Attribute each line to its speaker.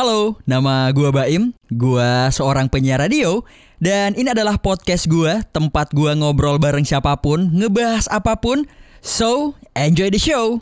Speaker 1: Halo, nama gua Baim. Gua seorang penyiar radio dan ini adalah podcast gua, tempat gua ngobrol bareng siapa pun, ngebahas apa pun. So, enjoy the show.